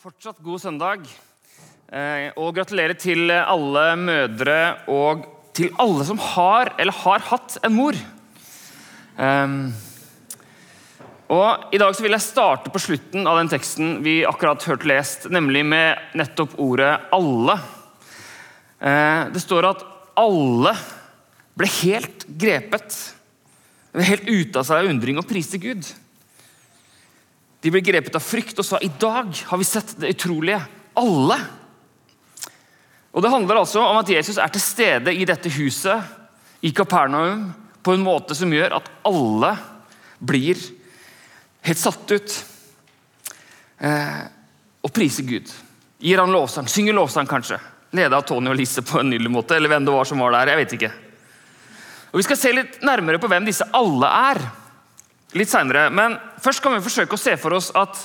fortsatt god søndag. Eh, og gratulerer til alle mødre og til alle som har eller har hatt en mor. Um, og I dag så vil jeg starte på slutten av den teksten vi akkurat hørte lest, nemlig med nettopp ordet 'alle'. Eh, det står at alle ble helt grepet. Ble helt ute av seg av undring og priste Gud. De ble grepet av frykt og sa i dag har vi sett det utrolige. Alle. Og Det handler altså om at Jesus er til stede i dette huset i Kapernaum på en måte som gjør at alle blir helt satt ut. Eh, og priser Gud. Gir han lovsang, synger lovsang kanskje. Leda av Tony og Lise på en nydelig måte, eller hvem det var som var der. jeg vet ikke. Og Vi skal se litt nærmere på hvem disse alle er litt senere. Men først kan vi forsøke å se for oss at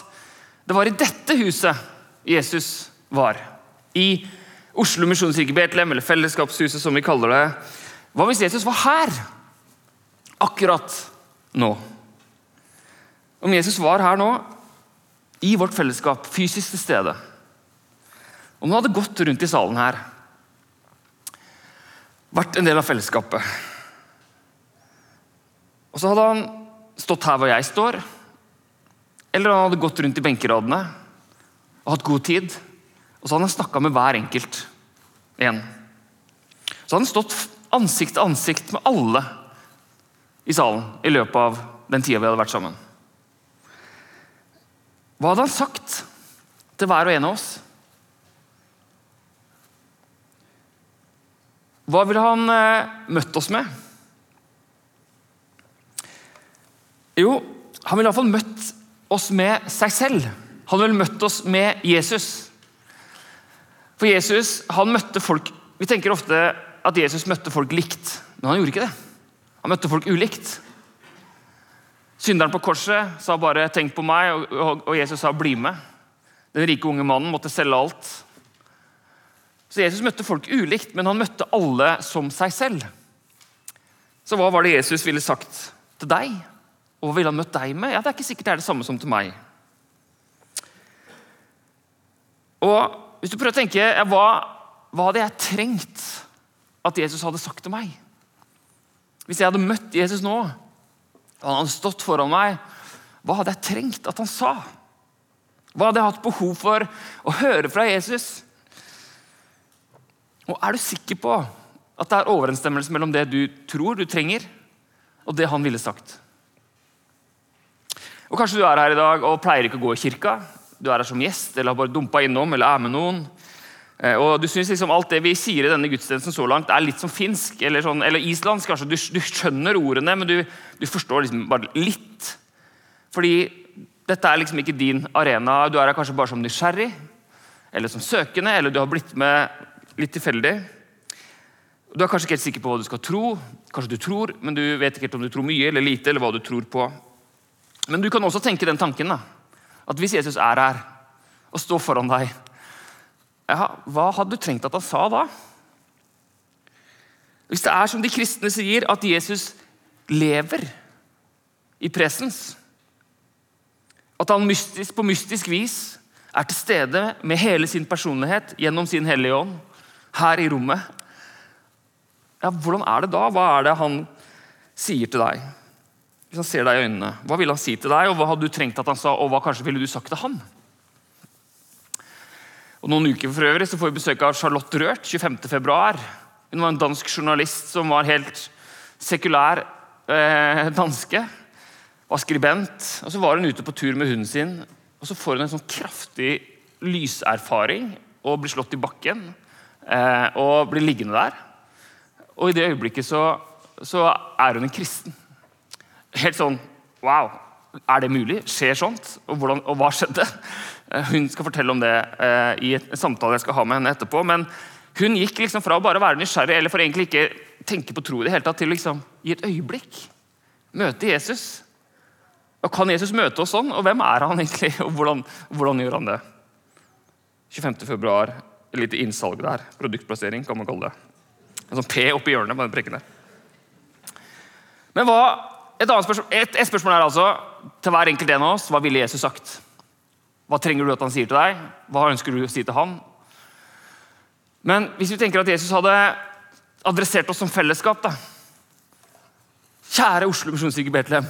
det var i dette huset Jesus var. I Oslo misjonskirke Betlehem, eller Fellesskapshuset, som vi kaller det. Hva hvis Jesus var her akkurat nå? Om Jesus var her nå, i vårt fellesskap, fysisk til stede Om han hadde gått rundt i salen her, vært en del av fellesskapet Og så hadde han stått her hvor jeg står, eller han hadde gått rundt i benkeradene og hatt god tid. Og så hadde han snakka med hver enkelt en. Så hadde han stått ansikt til ansikt med alle i salen i løpet av den tida vi hadde vært sammen. Hva hadde han sagt til hver og en av oss? Hva ville han eh, møtt oss med? Jo, han ville iallfall møtt oss med seg selv. Han ville møtt oss med Jesus. For Jesus han møtte folk Vi tenker ofte at Jesus møtte folk likt, men han gjorde ikke det. Han møtte folk ulikt. Synderen på korset sa bare 'tenk på meg', og Jesus sa 'bli med'. Den rike unge mannen måtte selge alt. Så Jesus møtte folk ulikt, men han møtte alle som seg selv. Så hva var det Jesus ville sagt til deg? Og hva ville han møtt deg med? Ja, Det er ikke sikkert det er det samme som til meg. Og Hvis du prøver å tenke ja, hva, hva hadde jeg trengt at Jesus hadde sagt til meg? Hvis jeg hadde møtt Jesus nå, og han hadde stått foran meg, hva hadde jeg trengt at han sa? Hva hadde jeg hatt behov for å høre fra Jesus? Og Er du sikker på at det er overensstemmelse mellom det du tror du trenger, og det han ville sagt? Og Kanskje du er her i dag og pleier ikke å gå i kirka. Du er her som gjest eller har bare dumpa innom eller er med noen. Eh, og du synes liksom Alt det vi sier i denne gudstjenesten så langt, er litt som finsk eller, sånn, eller islandsk. kanskje. Du, du, skjønner ordene, men du, du, forstår liksom bare litt. Fordi dette er liksom ikke din arena. Du er her kanskje bare som nysgjerrig eller som søkende, eller du har blitt med litt tilfeldig. Du er kanskje ikke helt sikker på hva du skal tro. Kanskje du tror, men du vet ikke helt om du tror mye eller lite. eller hva du tror på. Men du kan også tenke den tanken da, at hvis Jesus er her og står foran deg, ja, hva hadde du trengt at han sa da? Hvis det er som de kristne sier, at Jesus lever i presens, at han mystisk, på mystisk vis er til stede med hele sin personlighet gjennom sin hellige ånd her i rommet, ja, hvordan er det da? Hva er det han sier til deg? Hvis han ser deg i øynene, hva vil han si til deg, og hva hadde du trengt at han sa, og hva kanskje ville du sagt til han? Og Noen uker for øvrig så får vi besøk av Charlotte Rørt 25.2. Hun var en dansk journalist som var helt sekulær eh, danske. Var skribent. og Så var hun ute på tur med hunden sin, og så får hun en sånn kraftig lyserfaring og blir slått i bakken. Eh, og blir liggende der. Og i det øyeblikket så, så er hun en kristen. Helt sånn Wow, er det mulig? Skjer sånt? Og, hvordan, og hva skjedde? Eh, hun skal fortelle om det eh, i en samtale jeg skal ha med henne etterpå. Men hun gikk liksom fra å bare være nysgjerrig eller for egentlig ikke tenke på tro i det hele tatt, til liksom i et øyeblikk møte Jesus. Og Kan Jesus møte oss sånn? Og hvem er han egentlig? Og hvordan, hvordan gjør han det? 25. februar, et lite innsalg der. Produktplassering, kan man kalle det. En sånn P oppi hjørnet på den prikken der. Men hva et, spørsmål, et, et spørsmål er altså til hver enkelt en av oss hva ville Jesus sagt? Hva trenger du at han sier til deg? Hva ønsker du å si til han? Men hvis vi tenker at Jesus hadde adressert oss som fellesskap da. Kjære Oslo misjonskirke Betlehem.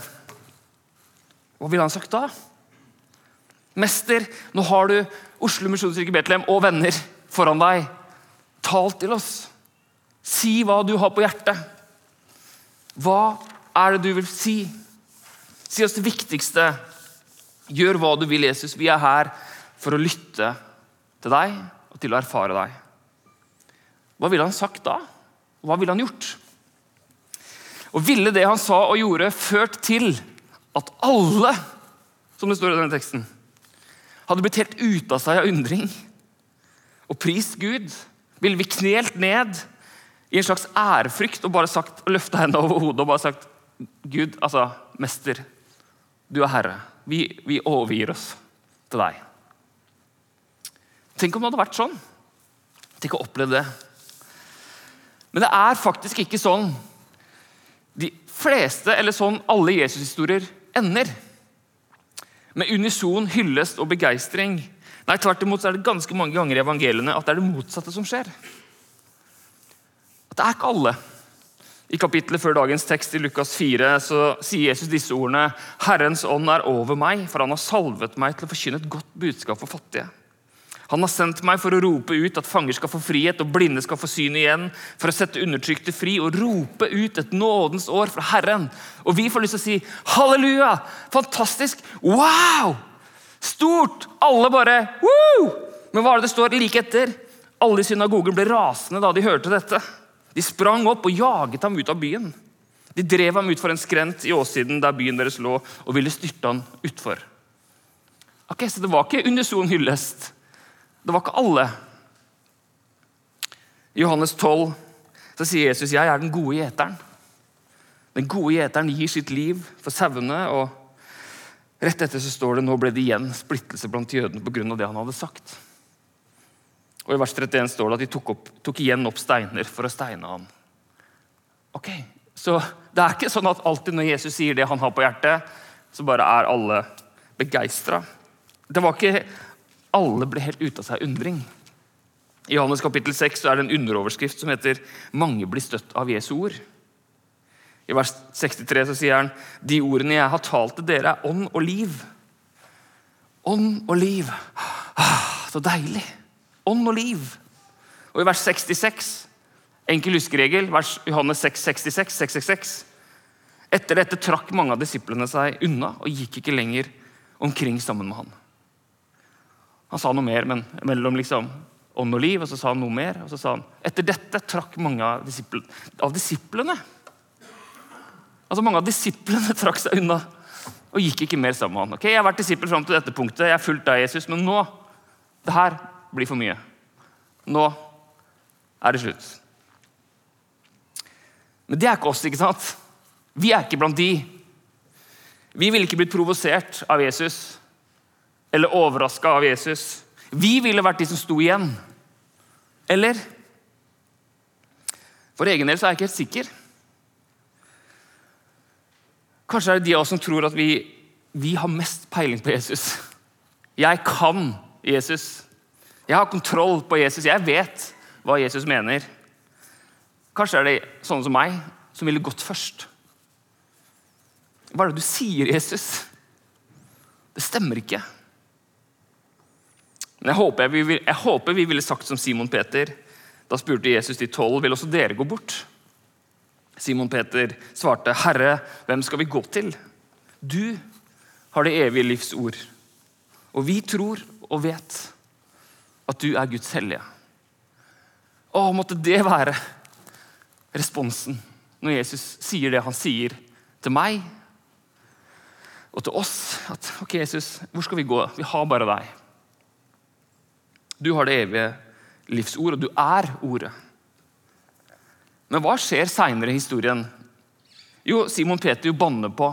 Hva ville han sagt da? Mester, nå har du Oslo misjonskirke Betlehem og venner foran deg. Tal til oss. Si hva du har på hjertet. Hva er det du vil si? Si oss det viktigste. Gjør hva du vil, Jesus. Vi er her for å lytte til deg og til å erfare deg. Hva ville han sagt da? Hva ville han gjort? Og Ville det han sa og gjorde, ført til at alle, som det står i denne teksten, hadde blitt helt ute av seg av undring og prist Gud? Ville vi knelt ned i en slags ærefrykt og bare sagt, løfta hendene over hodet og bare sagt Gud, altså, mester, du er herre. Vi, vi overgir oss til deg. Tenk om det hadde vært sånn. Tenk å oppleve det. Men det er faktisk ikke sånn de fleste, eller sånn alle Jesus-historier ender. Med unison hyllest og begeistring. Nei, Tvert imot er det ganske mange ganger i evangeliene at det er det motsatte som skjer. At det er ikke alle. I kapittelet før dagens tekst i Lukas 4 så sier Jesus disse ordene.: Herrens ånd er over meg, for han har salvet meg til å forkynne et godt budskap for fattige. Han har sendt meg for å rope ut at fanger skal få frihet og blinde skal få syn igjen, for å sette undertrykte fri og rope ut et nådens år fra Herren. Og vi får lyst til å si halleluja! Fantastisk! Wow! Stort! Alle bare Woo! Men hva er det det står like etter? Alle i synagogen ble rasende da de hørte dette. De sprang opp og jaget ham ut av byen. De drev ham ut for en skrent i åssiden der byen deres lå, og ville styrte ham utfor. Ok, Så det var ikke unison hyllest. Det var ikke alle. I Johannes 12 så sier Jesus jeg er den gode gjeteren. Den gode gjeteren gir sitt liv for sauene. og Rett etter så står det nå ble det igjen splittelse blant jødene pga. det han hadde sagt. Og I vers 31 står det at de tok, opp, tok igjen opp steiner for å steine ham. Ok, Så det er ikke sånn at alltid når Jesus sier det han har på hjertet, så bare er alle begeistra. Det var ikke alle ble helt ute av seg undring. I Johannes kapittel 6 er det en underoverskrift som heter 'Mange blir støtt av Jesu ord'. I vers 63 så sier han 'De ordene jeg har talt til dere, er ånd og liv'. Ånd og liv. Ah, så deilig. Ånd og liv. Og i vers 66, enkel huskeregel, vers Johannes 6, 66, 666 Etter dette trakk mange av disiplene seg unna og gikk ikke lenger omkring sammen med han. Han sa noe mer, men mellom liksom ånd og liv, og så sa han noe mer. og så sa han, Etter dette trakk mange av, disiplene, av disiplene Altså Mange av disiplene trakk seg unna og gikk ikke mer sammen med han. Ok, Jeg har vært disippel fram til dette punktet, jeg har fulgt deg, Jesus, men nå det her blir for mye. Nå er det slutt. Men det er ikke oss. ikke sant? Vi er ikke blant de. Vi ville ikke blitt provosert av Jesus eller overraska av Jesus. Vi ville vært de som sto igjen. Eller? For egen del så er jeg ikke helt sikker. Kanskje er det de av oss som tror at vi, vi har mest peiling på Jesus. Jeg kan Jesus. Jeg har kontroll på Jesus. Jeg vet hva Jesus mener. Kanskje er det sånne som meg som ville gått først. Hva er det du sier, Jesus? Det stemmer ikke. Men jeg håper, jeg, vil, jeg håper, vi ville sagt som Simon Peter. Da spurte Jesus de tolv vil også dere gå bort. Simon Peter svarte, 'Herre, hvem skal vi gå til?' 'Du har det evige livs ord.' Og vi tror og vet at du er Guds hellige. Å, måtte det være responsen når Jesus sier det han sier til meg og til oss. At ok, Jesus, hvor skal vi gå? Vi har bare deg. Du har det evige livsord, og du er ordet. Men hva skjer seinere i historien? Jo, Simon Peter banner på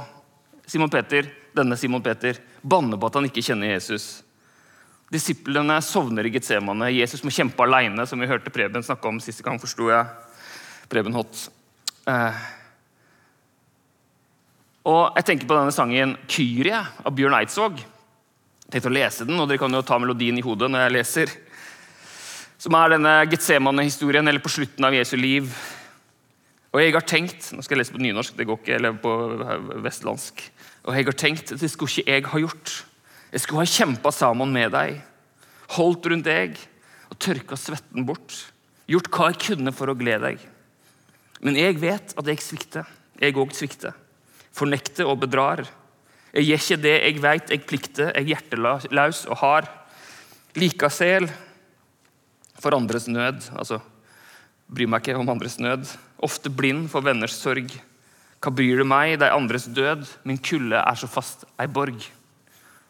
Simon Peter, denne Simon Peter banner på at han ikke kjenner Jesus. Disiplene sovner i Getsemane. Jesus må kjempe alene, som vi hørte Preben snakke om siste gang. forsto jeg. Preben Hott. Eh. Og jeg tenker på denne sangen 'Kyrie' av Bjørn Eidsvåg. tenkte å lese den, og dere kan jo ta melodien i hodet når jeg leser. Som er denne Getsemane-historien, eller på slutten av Jesu liv. Og jeg har tenkt Nå skal jeg lese på nynorsk, det går ikke, eller på vestlandsk. Og jeg har tenkt det skulle ikke jeg ha gjort. Jeg skulle ha kjempa sammen med deg, holdt rundt deg og tørka svetten bort. Gjort hva jeg kunne for å glede deg. Men jeg vet at jeg svikter. Jeg òg svikter. Fornekter og bedrar. Jeg gjør ikke det jeg vet jeg plikter. Jeg er hjerteløs og har likasel for andres nød. Altså, bryr meg ikke om andres nød. Ofte blind for venners sorg. Hva bryr det meg, de andres død? Min kulde er så fast ei borg.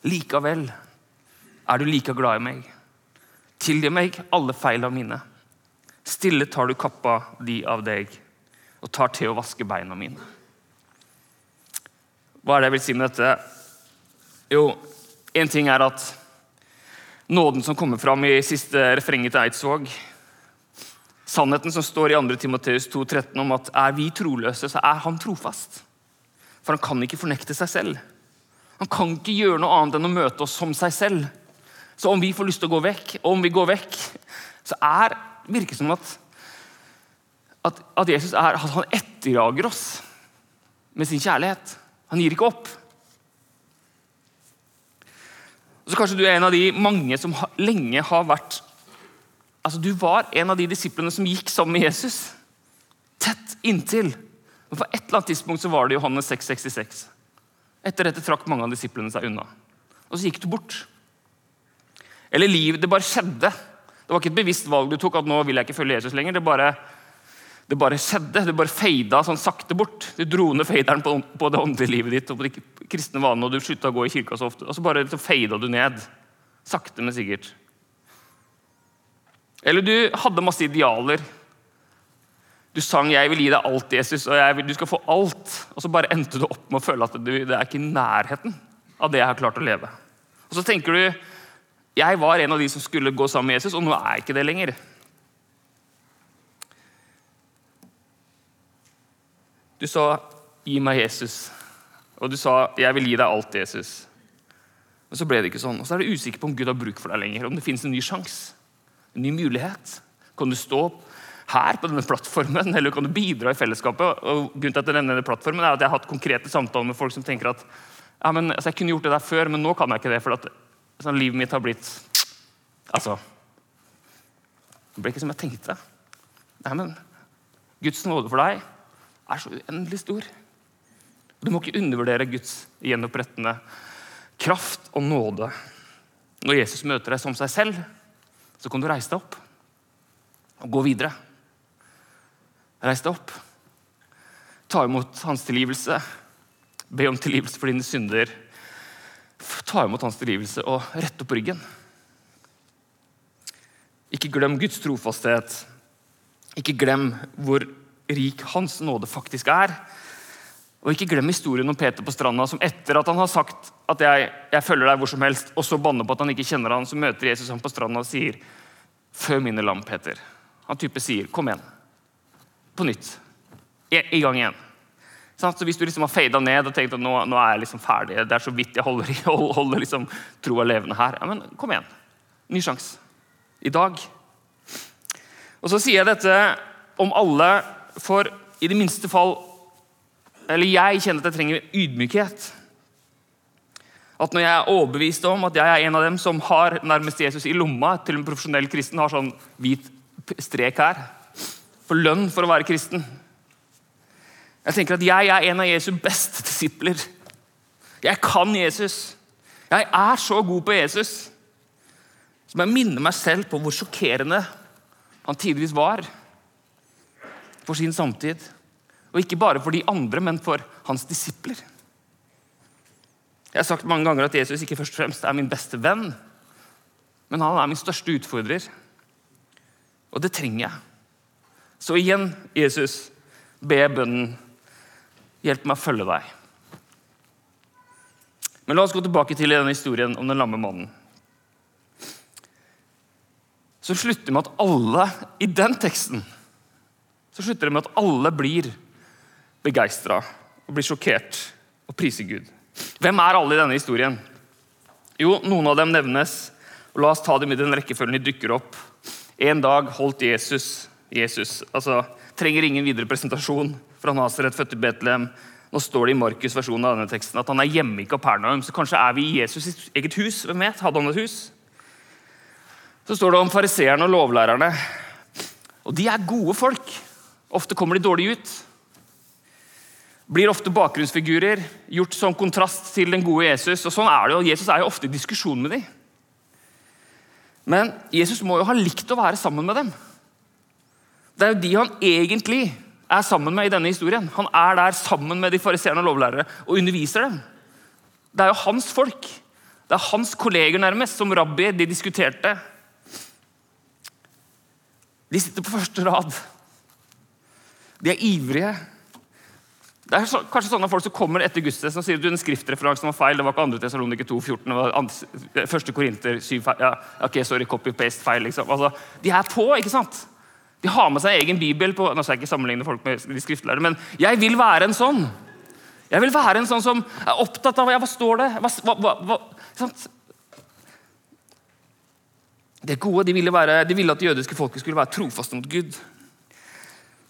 Likevel er du like glad i meg. Tilgi meg alle feil av mine. Stille tar du kappa di av deg og tar til å vaske beina mine. Hva er det jeg vil si med dette? Jo, én ting er at nåden som kommer fram i siste refrenget til Eidsvåg, sannheten som står i 2. Timoteus 2,13 om at er vi troløse, så er han trofast. For han kan ikke fornekte seg selv. Han kan ikke gjøre noe annet enn å møte oss som seg selv. Så om vi får lyst til å gå vekk, og om vi går vekk, så er, virker det som at, at, at Jesus er, at han etterjager oss med sin kjærlighet. Han gir ikke opp. Så Kanskje du er en av de mange som lenge har vært altså Du var en av de disiplene som gikk sammen med Jesus. Tett inntil. Men på et eller annet tidspunkt så var det Johannes 6,66. Etter dette trakk mange av disiplene seg unna. Og så gikk du bort. Eller livet Det bare skjedde. Det var ikke et bevisst valg du tok at nå vil jeg ikke følge Jesus lenger. Det bare, det bare skjedde. Det bare feida sånn sakte bort. Du dro ned feideren på, på, det åndelige livet ditt og på de kristne vanene, og du slutta å gå i kirka så ofte. Og så bare så feida du ned. Sakte, men sikkert. Eller du hadde masse idealer. Du sang 'Jeg vil gi deg alt, Jesus', og vil, du skal få alt. Og så bare endte du opp med å føle at du, det er ikke i nærheten av det jeg har klart å leve. Og så tenker du jeg var en av de som skulle gå sammen med Jesus, og nå er jeg ikke det lenger. Du sa 'gi meg Jesus', og du sa 'jeg vil gi deg alt, Jesus'. Men så ble det ikke sånn. Og så er du usikker på om Gud har bruk for deg lenger. Om det finnes en ny sjanse, en ny mulighet. Kan du stå her på denne plattformen, eller kan du bidra i fellesskapet? Og grunnen til at jeg nevner denne plattformen er at jeg har hatt konkrete samtaler med folk som tenker at ja, men, altså, jeg kunne gjort det der før, men nå kan jeg ikke det. for at sånn livet mitt har blitt Altså Det ble ikke som jeg tenkte. Nei, men Guds nåde for deg er så uendelig stor. Du må ikke undervurdere Guds gjenopprettende kraft og nåde. Når Jesus møter deg som seg selv, så kan du reise deg opp og gå videre. Reis deg opp. Ta imot hans tilgivelse. Be om tilgivelse for dine synder ta imot hans tilgivelse og rett opp ryggen. Ikke glem Guds trofasthet. Ikke glem hvor rik hans nåde faktisk er. Og ikke glem historien om Peter på stranda, som etter at han har sagt at jeg, jeg følger deg hvor som helst, og så banner på at han ikke kjenner han, så møter Jesus ham på stranda og sier, 'Før mine lam, Peter'. Han type sier, 'Kom igjen'. På nytt. I, i gang igjen. Så Hvis du liksom har fada ned og tenkt at nå, nå, er jeg liksom ferdig, det er så vidt jeg holder, holder liksom troa levende her ja, men Kom igjen. Ny sjanse. I dag. Og Så sier jeg dette om alle, for i det minste fall Eller jeg kjenner at jeg trenger ydmykhet. At når jeg er overbevist om at jeg er en av dem som har nærmest Jesus i lomma, til en profesjonell kristen har sånn hvit strek her, for lønn for å være kristen jeg tenker at jeg er en av Jesu beste disipler. Jeg kan Jesus. Jeg er så god på Jesus. Som jeg minner meg selv på hvor sjokkerende han tidvis var for sin samtid. Og ikke bare for de andre, men for hans disipler. Jeg har sagt mange ganger at Jesus ikke først og fremst er min beste venn, men han er min største utfordrer. Og det trenger jeg. Så igjen, Jesus, be bønnen Hjelp meg å følge deg. Men la oss gå tilbake til denne historien om den lamme mannen. Så slutter det med at alle i den teksten så slutter det med at alle blir begeistra og blir sjokkert og priser Gud. Hvem er alle i denne historien? Jo, noen av dem nevnes. og La oss ta dem i den rekkefølgen de dukker opp. En dag holdt Jesus Jesus, altså, trenger ingen videre presentasjon fra Nasaret, født i Betlehem. Nå står det i Markus' versjon av denne teksten at han er hjemme i Kapernaum. Så kanskje er vi i Jesus' eget hus. Hvem vet? Hadde han et hus? Så står det om fariseerne og lovlærerne. Og de er gode folk. Ofte kommer de dårlig ut. Blir ofte bakgrunnsfigurer, gjort som kontrast til den gode Jesus. Og sånn er det jo. Jesus er jo ofte i diskusjon med dem. Men Jesus må jo ha likt å være sammen med dem. Det er jo de han egentlig er sammen med i denne historien. Han er der sammen med de fariseerne og lovlærere og underviser dem. Det er jo hans folk. Det er hans kolleger nærmest, som rabbi. De diskuterte. De sitter på første rad. De er ivrige. Det er så, kanskje sånne folk som kommer etter gudstjenesten og sier at den skriftreferansen var feil. Det var ikke 2. Tessalonike 2,14, det var 1. Korinter 7 ja, ok, sorry, copy-paste feil. liksom. Altså, de er på, ikke sant? De har med seg egen bibel. på, nå skal jeg ikke sammenligne folk med de skriftlærere, men jeg vil være en sånn. Jeg vil være en sånn som er opptatt av ja, hva står det hva, hva, hva? Det gode, de ville, være, de ville, at det jødiske folket skulle være trofaste mot Gud.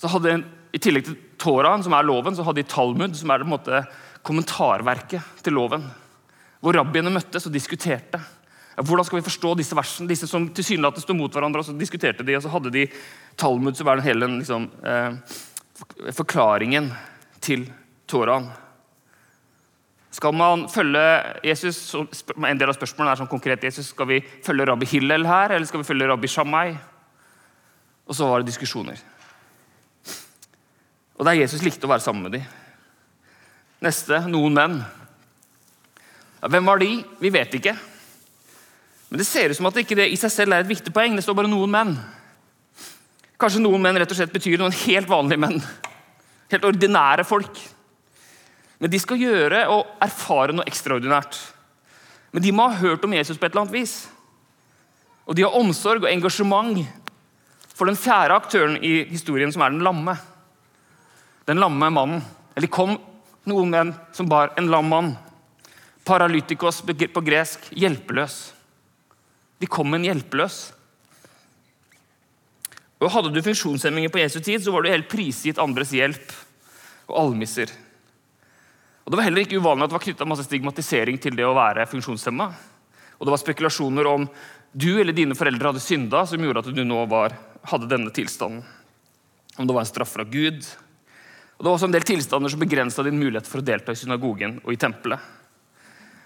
Så hadde I tillegg til Toraen, som er loven, så hadde de Talmud, som er på en måte, kommentarverket til loven. Hvor rabbiene møttes og diskuterte. Hvordan skal vi forstå disse versene? Disse som tilsynelatende sto mot hverandre. og Så diskuterte de, og så hadde de Talmud, som er den hele liksom, eh, forklaringen til Toraen. Skal man følge Jesus, En del av spørsmålene er sånn konkret Jesus, skal vi følge rabbi Hillel her, eller skal vi følge rabbi Shammai? Og så var det diskusjoner. Og der Jesus likte å være sammen med dem. Neste noen menn. Ja, hvem var de? Vi vet ikke. Men det ser ut som at ikke det i seg selv er et viktig poeng. Det står bare 'noen menn'. Kanskje noen menn rett og slett betyr noen helt vanlige menn. Helt ordinære folk. Men de skal gjøre og erfare noe ekstraordinært. Men de må ha hørt om Jesus på et eller annet vis. Og de har omsorg og engasjement for den fjerde aktøren i historien, som er den lamme. Den lamme mannen. Eller kom noen menn som bar en lam mann. Paralytikos på gresk hjelpeløs. De kom en hjelpeløs. Og Hadde du funksjonshemminger på Jesu tid, så var du helt prisgitt andres hjelp og almisser. Og Det var heller ikke uvanlig at det var knytta masse stigmatisering til det å være funksjonshemma. Og det var spekulasjoner om du eller dine foreldre hadde synda som gjorde at du nå var, hadde denne tilstanden. Om det var en straff fra Gud. Og Det var også en del tilstander som begrensa din mulighet for å delta i synagogen og i tempelet.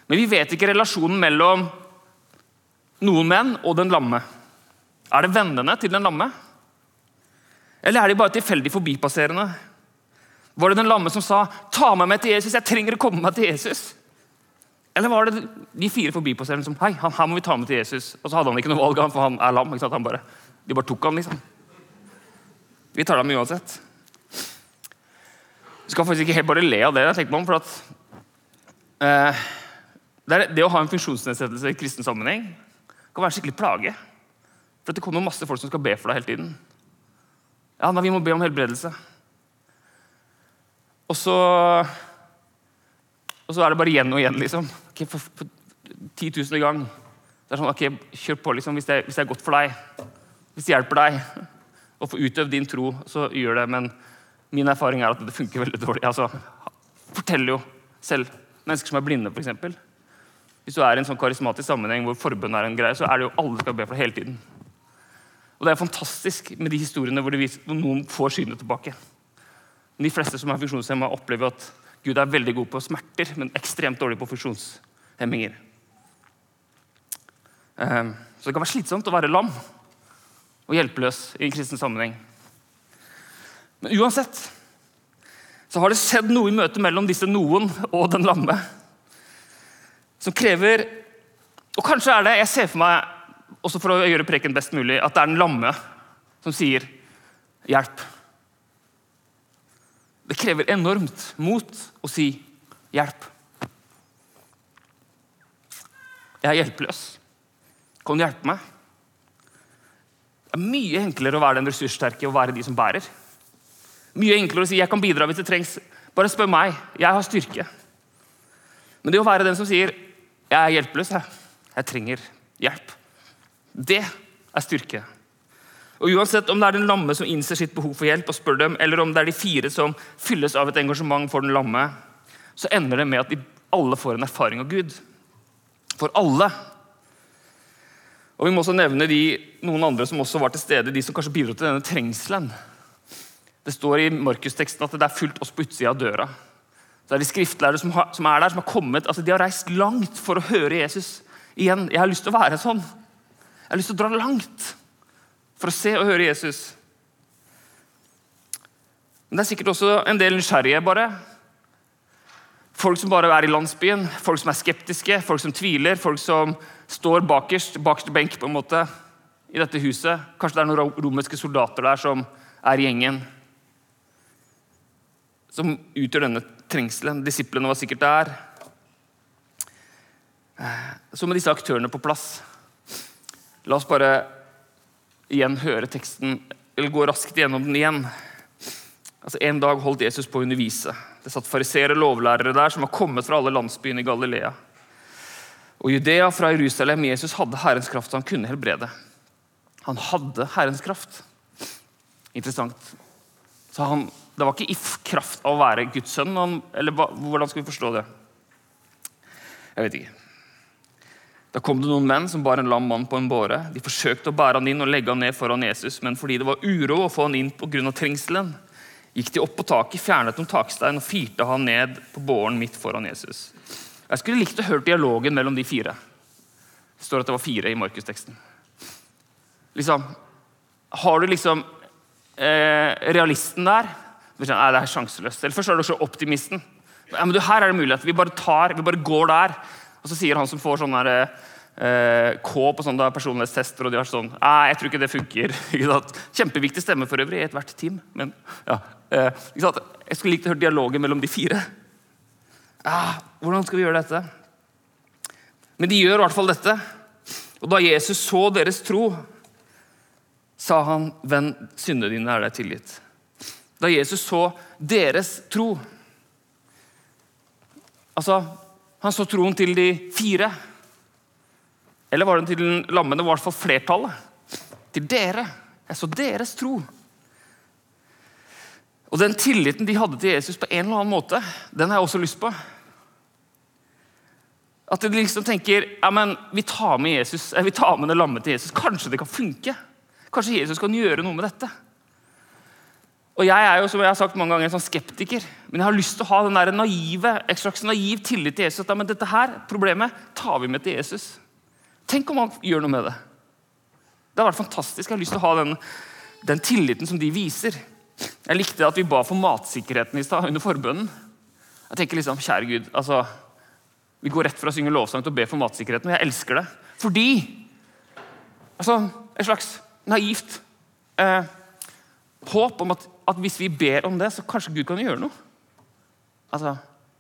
Men vi vet ikke relasjonen mellom noen menn og den lamme. Er det vennene til den lamme? Eller er de bare tilfeldig forbipasserende? Var det den lamme som sa 'ta meg med til Jesus', jeg trenger å komme meg til Jesus? Eller var det de fire forbipasserende som 'hei, han her må vi ta med til Jesus'? Og så hadde han ikke noe valg, for han er lam. ikke sant? Han bare, de bare tok han, liksom. Vi tar dem uansett. Du skal faktisk ikke helt bare le av det. jeg tenkte om, for at eh, det, det, å ha en funksjonsnedsettelse i kristen sammenheng kan være skikkelig plage. For det kommer masse folk som skal be for deg hele tiden. Ja, nei, Vi må be om helbredelse. Og så Og så er det bare igjen og igjen, liksom. Okay, for, for 10 000 gang. Det er sånn, ok, Kjør på, liksom, hvis det, hvis det er godt for deg. Hvis det hjelper deg å få utøvd din tro, så gjør det. Men min erfaring er at det funker veldig dårlig. Altså, forteller jo selv mennesker som er blinde, f.eks. Hvis du er i en sånn karismatisk sammenheng hvor forbønn er en greie, så er det jo alle skal be for det hele tiden. Og Det er fantastisk med de historiene hvor, viser, hvor noen får synet tilbake. De fleste som er funksjonshemma, opplever at Gud er veldig god på smerter, men ekstremt dårlig på funksjonshemminger. Ehm, så det kan være slitsomt å være lam og hjelpeløs i en kristen sammenheng. Men uansett så har det skjedd noe i møtet mellom disse noen og den lamme som krever Og kanskje er det Jeg ser for meg, også for å gjøre preken best mulig, at det er den lamme som sier 'hjelp'. Det krever enormt mot å si 'hjelp'. Jeg er hjelpeløs. Kan du hjelpe meg? Det er mye enklere å være den ressurssterke og være de som bærer. Mye enklere å si 'jeg kan bidra hvis det trengs'. Bare spør meg. Jeg har styrke. Men det å være den som sier jeg er hjelpeløs. Jeg. Jeg trenger hjelp. Det er styrke. Og Uansett om det er den lamme som innser sitt behov for hjelp, og spør dem, eller om det er de fire som fylles av et engasjement for den lamme, så ender det med at de alle får en erfaring av Gud. For alle. Og Vi må også nevne de, noen andre som også var til stede, de som kanskje bidro til denne trengselen. Det står i Markusteksten at det er fullt oss på utsida av døra. Det er de skriftlærere som, som, er der, som har kommet, altså de har reist langt for å høre Jesus. Igjen, Jeg har lyst til å være sånn. Jeg har lyst til å dra langt for å se og høre Jesus. Men det er sikkert også en del nysgjerrige. bare. Folk som bare er i landsbyen, folk som er skeptiske, folk som tviler, folk som står bakerst, bakerst benk på en måte, i dette huset. Kanskje det er noen romerske soldater der som er gjengen. Som utgjør denne trengselen. Disiplene var sikkert der. Så med disse aktørene på plass, la oss bare igjen høre teksten, eller gå raskt gjennom den igjen. Altså En dag holdt Jesus på å undervise. Det satt fariseere lovlærere der som var kommet fra alle landsbyene i Galilea. Og Judea fra Jerusalem. Jesus hadde Herrens kraft, så han kunne helbrede. Han hadde Herrens kraft. Interessant. Så han, Det var ikke i kraft av å være Guds sønn, eller hvordan skal vi forstå det? Jeg vet ikke. Da kom det noen menn som bar en lam mann på en båre. De forsøkte å bære han inn og legge han ned foran Jesus, men fordi det var uro å få han inn pga. trengselen, gikk de opp på taket, fjernet noen takstein og firte han ned på båren midt foran Jesus. Jeg skulle likt å høre dialogen mellom de fire. Det står at det var fire i Markus-teksten. Liksom, har du liksom eh, realisten der? Nei, det er sjanseløst. Eller først er du også optimisten. Ja, men du, her er det mulighet. Vi bare tar, vi bare går der. Og så sier han som får sånn eh, K på sånne personlighetstester, og de har sånn Nei, jeg tror ikke det funker. Kjempeviktig stemme for øvrig i ethvert team. Men ja, eh, Jeg skulle likt å høre dialogen mellom de fire. Ah, hvordan skal vi gjøre dette? Men de gjør i hvert fall dette. Og da Jesus så deres tro, sa han, 'Venn, syndene dine er deg tilgitt'. Da Jesus så deres tro Altså, han så troen til de fire. Eller var det til den lammende? I hvert fall flertallet. Til dere. Jeg så deres tro. Og Den tilliten de hadde til Jesus, på en eller annen måte, den har jeg også lyst på. At de liksom tenker ja, men vi tar med Jesus, vi tar med det lammet til Jesus. Kanskje det kan funke? Kanskje Jesus kan gjøre noe med dette? Og Jeg er jo som jeg har sagt mange ganger, en sånn skeptiker, men jeg har lyst til å ha den der naive, en slags naiv tillit til Jesus. At, men dette her problemet tar vi med til Jesus. Tenk om han gjør noe med det. Det har vært fantastisk. Jeg har lyst til å ha den, den tilliten som de viser. Jeg likte at vi ba for matsikkerheten i stad under forbønnen. Jeg tenker liksom, kjære Gud, altså, Vi går rett fra å synge lovsang til å be for matsikkerheten, og jeg elsker det. Fordi altså, Et slags naivt eh, håp om at at hvis vi ber om det, så kanskje Gud kan gjøre noe. Altså,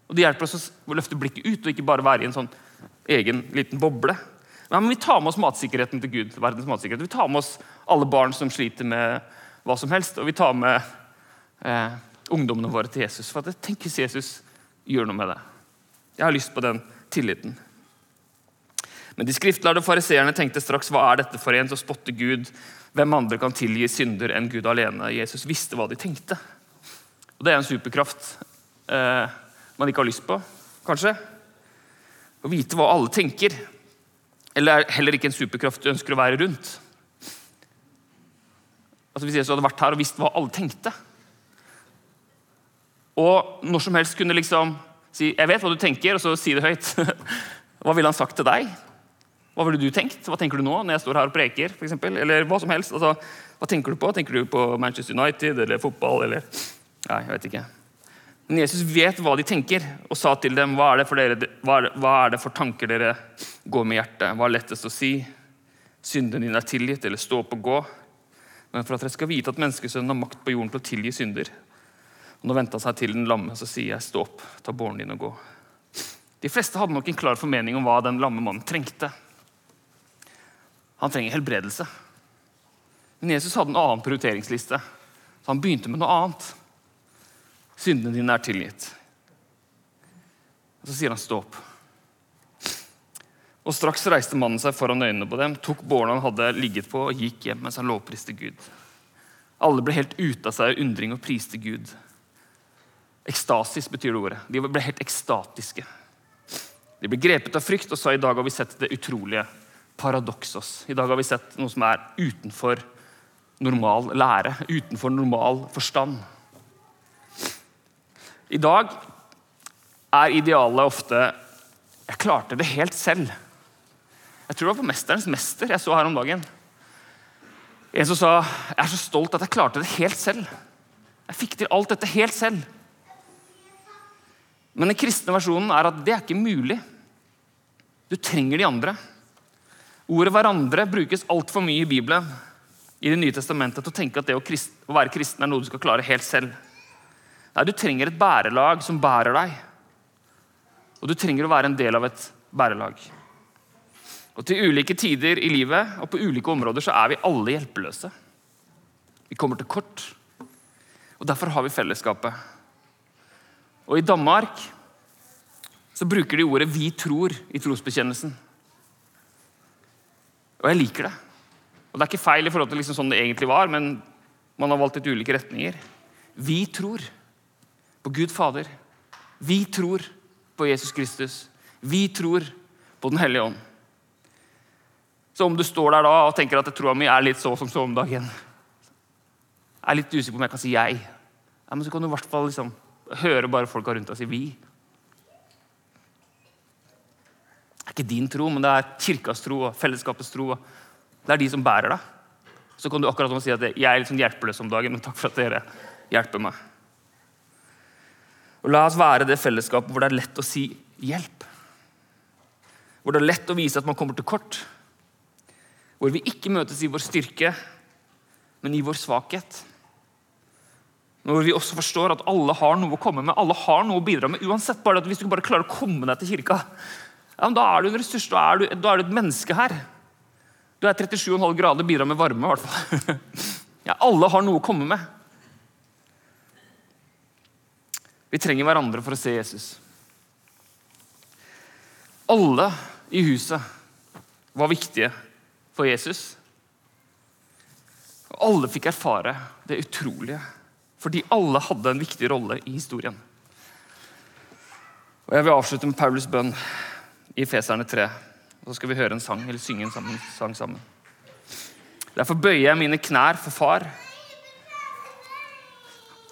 og Det hjelper oss å løfte blikket ut og ikke bare være i en sånn egen liten boble. Nei, men Vi tar med oss matsikkerheten til Gud. verdens matsikkerhet. Vi tar med oss alle barn som sliter med hva som helst, og vi tar med eh, ungdommene våre til Jesus. For at Tenk hvis Jesus gjør noe med det. Jeg har lyst på den tilliten. Men de skriftlærde fariseerne tenkte straks hva er dette for en som spotter Gud hvem andre kan tilgi synder enn Gud alene? Jesus visste hva de tenkte. Og Det er en superkraft eh, man ikke har lyst på, kanskje. Å vite hva alle tenker. Eller er heller ikke en superkraft du ønsker å være rundt. Altså Hvis Jesus hadde vært her og visst hva alle tenkte, og når som helst kunne liksom si 'Jeg vet hva du tenker', og så si det høyt. Hva ville han sagt til deg? Hva ville du tenkt? Hva tenker du nå når jeg står her og preker? For eksempel? eller hva som helst. Altså, hva tenker du på? Tenker du på Manchester United eller fotball? eller... Nei, jeg vet ikke. Men Jesus vet hva de tenker, og sa til dem hva er det dere, hva er, hva er det for tanker dere går med hjertet. Hva er lettest å si? Synden din er tilgitt, eller stå opp og gå. Men for at dere skal vite at menneskesønnen har makt på jorden til å tilgi synder. Og nå venta seg til den lamme, så sier jeg stå opp, ta båren din og gå. De fleste hadde nok en klar formening om hva den lamme mannen trengte. Han trenger helbredelse. Men Jesus hadde en annen prioriteringsliste, så han begynte med noe annet. Syndene dine er tilgitt. Og Så sier han 'stå opp'. Og Straks reiste mannen seg foran øynene på dem, tok båren han hadde ligget på, og gikk hjem mens han lovpriste Gud. Alle ble helt ute av seg av undring og priste Gud. Ekstasis betyr det ordet. De ble helt ekstatiske. De ble grepet av frykt og sa i dag har vi sett det utrolige. Paradoksos. I dag har vi sett noe som er utenfor normal lære, utenfor normal forstand. I dag er idealet ofte 'jeg klarte det helt selv'. Jeg tror det var på 'Mesterens mester' jeg så her om dagen. En som sa 'jeg er så stolt at jeg klarte det helt selv'. Jeg fikk til alt dette helt selv. Men den kristne versjonen er at det er ikke mulig. Du trenger de andre. Ordet 'hverandre' brukes altfor mye i Bibelen i Det nye testamentet til å tenke at det å, krist, å være kristen er noe du skal klare helt selv. Nei, Du trenger et bærelag som bærer deg. Og du trenger å være en del av et bærelag. Og Til ulike tider i livet og på ulike områder så er vi alle hjelpeløse. Vi kommer til kort. Og Derfor har vi fellesskapet. Og I Danmark så bruker de ordet 'vi tror' i trosbekjennelsen. Og jeg liker det. Og Det er ikke feil i forhold til liksom sånn det egentlig var, men man har valgt litt ulike retninger. Vi tror på Gud Fader. Vi tror på Jesus Kristus. Vi tror på Den hellige ånd. Så om du står der da og tenker at troa mi er litt så som så om dagen er litt usikker på om jeg kan si 'jeg', ja, men så kan du i hvert fall liksom høre bare folka rundt deg si 'vi'. Det er ikke din tro, men det er kirkas tro og fellesskapets tro. Det er de som bærer deg. Så kan du akkurat som si at 'jeg er litt sånn hjelpeløs om dagen', men takk for at dere hjelper meg. Og La oss være det fellesskapet hvor det er lett å si 'hjelp'. Hvor det er lett å vise at man kommer til kort. Hvor vi ikke møtes i vår styrke, men i vår svakhet. Hvor vi også forstår at alle har noe å komme med, alle har noe å bidra med. uansett bare at Hvis du bare klarer å komme deg til kirka, ja, da er du en ressurs. Da er du, da er du et menneske her. Du er 37,5 grader, bidrar med varme, i hvert fall. Ja, alle har noe å komme med. Vi trenger hverandre for å se Jesus. Alle i huset var viktige for Jesus. Og alle fikk erfare det utrolige, fordi alle hadde en viktig rolle i historien. Og Jeg vil avslutte med Paulus bønn i Feserne 3. Og så skal vi høre en sang, eller synge en sammen, sang sammen. Derfor bøyer jeg mine knær for Far,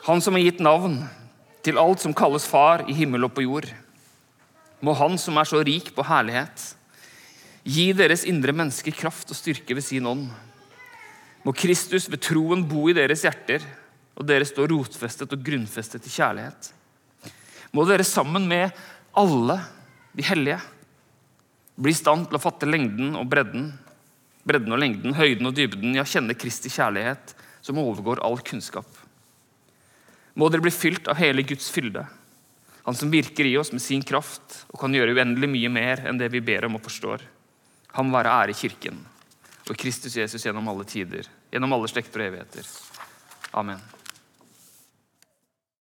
Han som har gitt navn til alt som kalles Far i himmel og på jord. Må Han som er så rik på herlighet, gi deres indre mennesker kraft og styrke ved sin ånd. Må Kristus ved troen bo i deres hjerter, og dere stå rotfestet og grunnfestet i kjærlighet. Må dere sammen med alle de hellige bli i stand til å fatte lengden og bredden, bredden og lengden, høyden og dybden, ja, kjenne Kristi kjærlighet som overgår all kunnskap. Må dere bli fylt av hele Guds fylde, Han som virker i oss med sin kraft og kan gjøre uendelig mye mer enn det vi ber om og forstår. Han være ære i Kirken og Kristus Jesus gjennom alle tider, gjennom alle slekter og evigheter. Amen.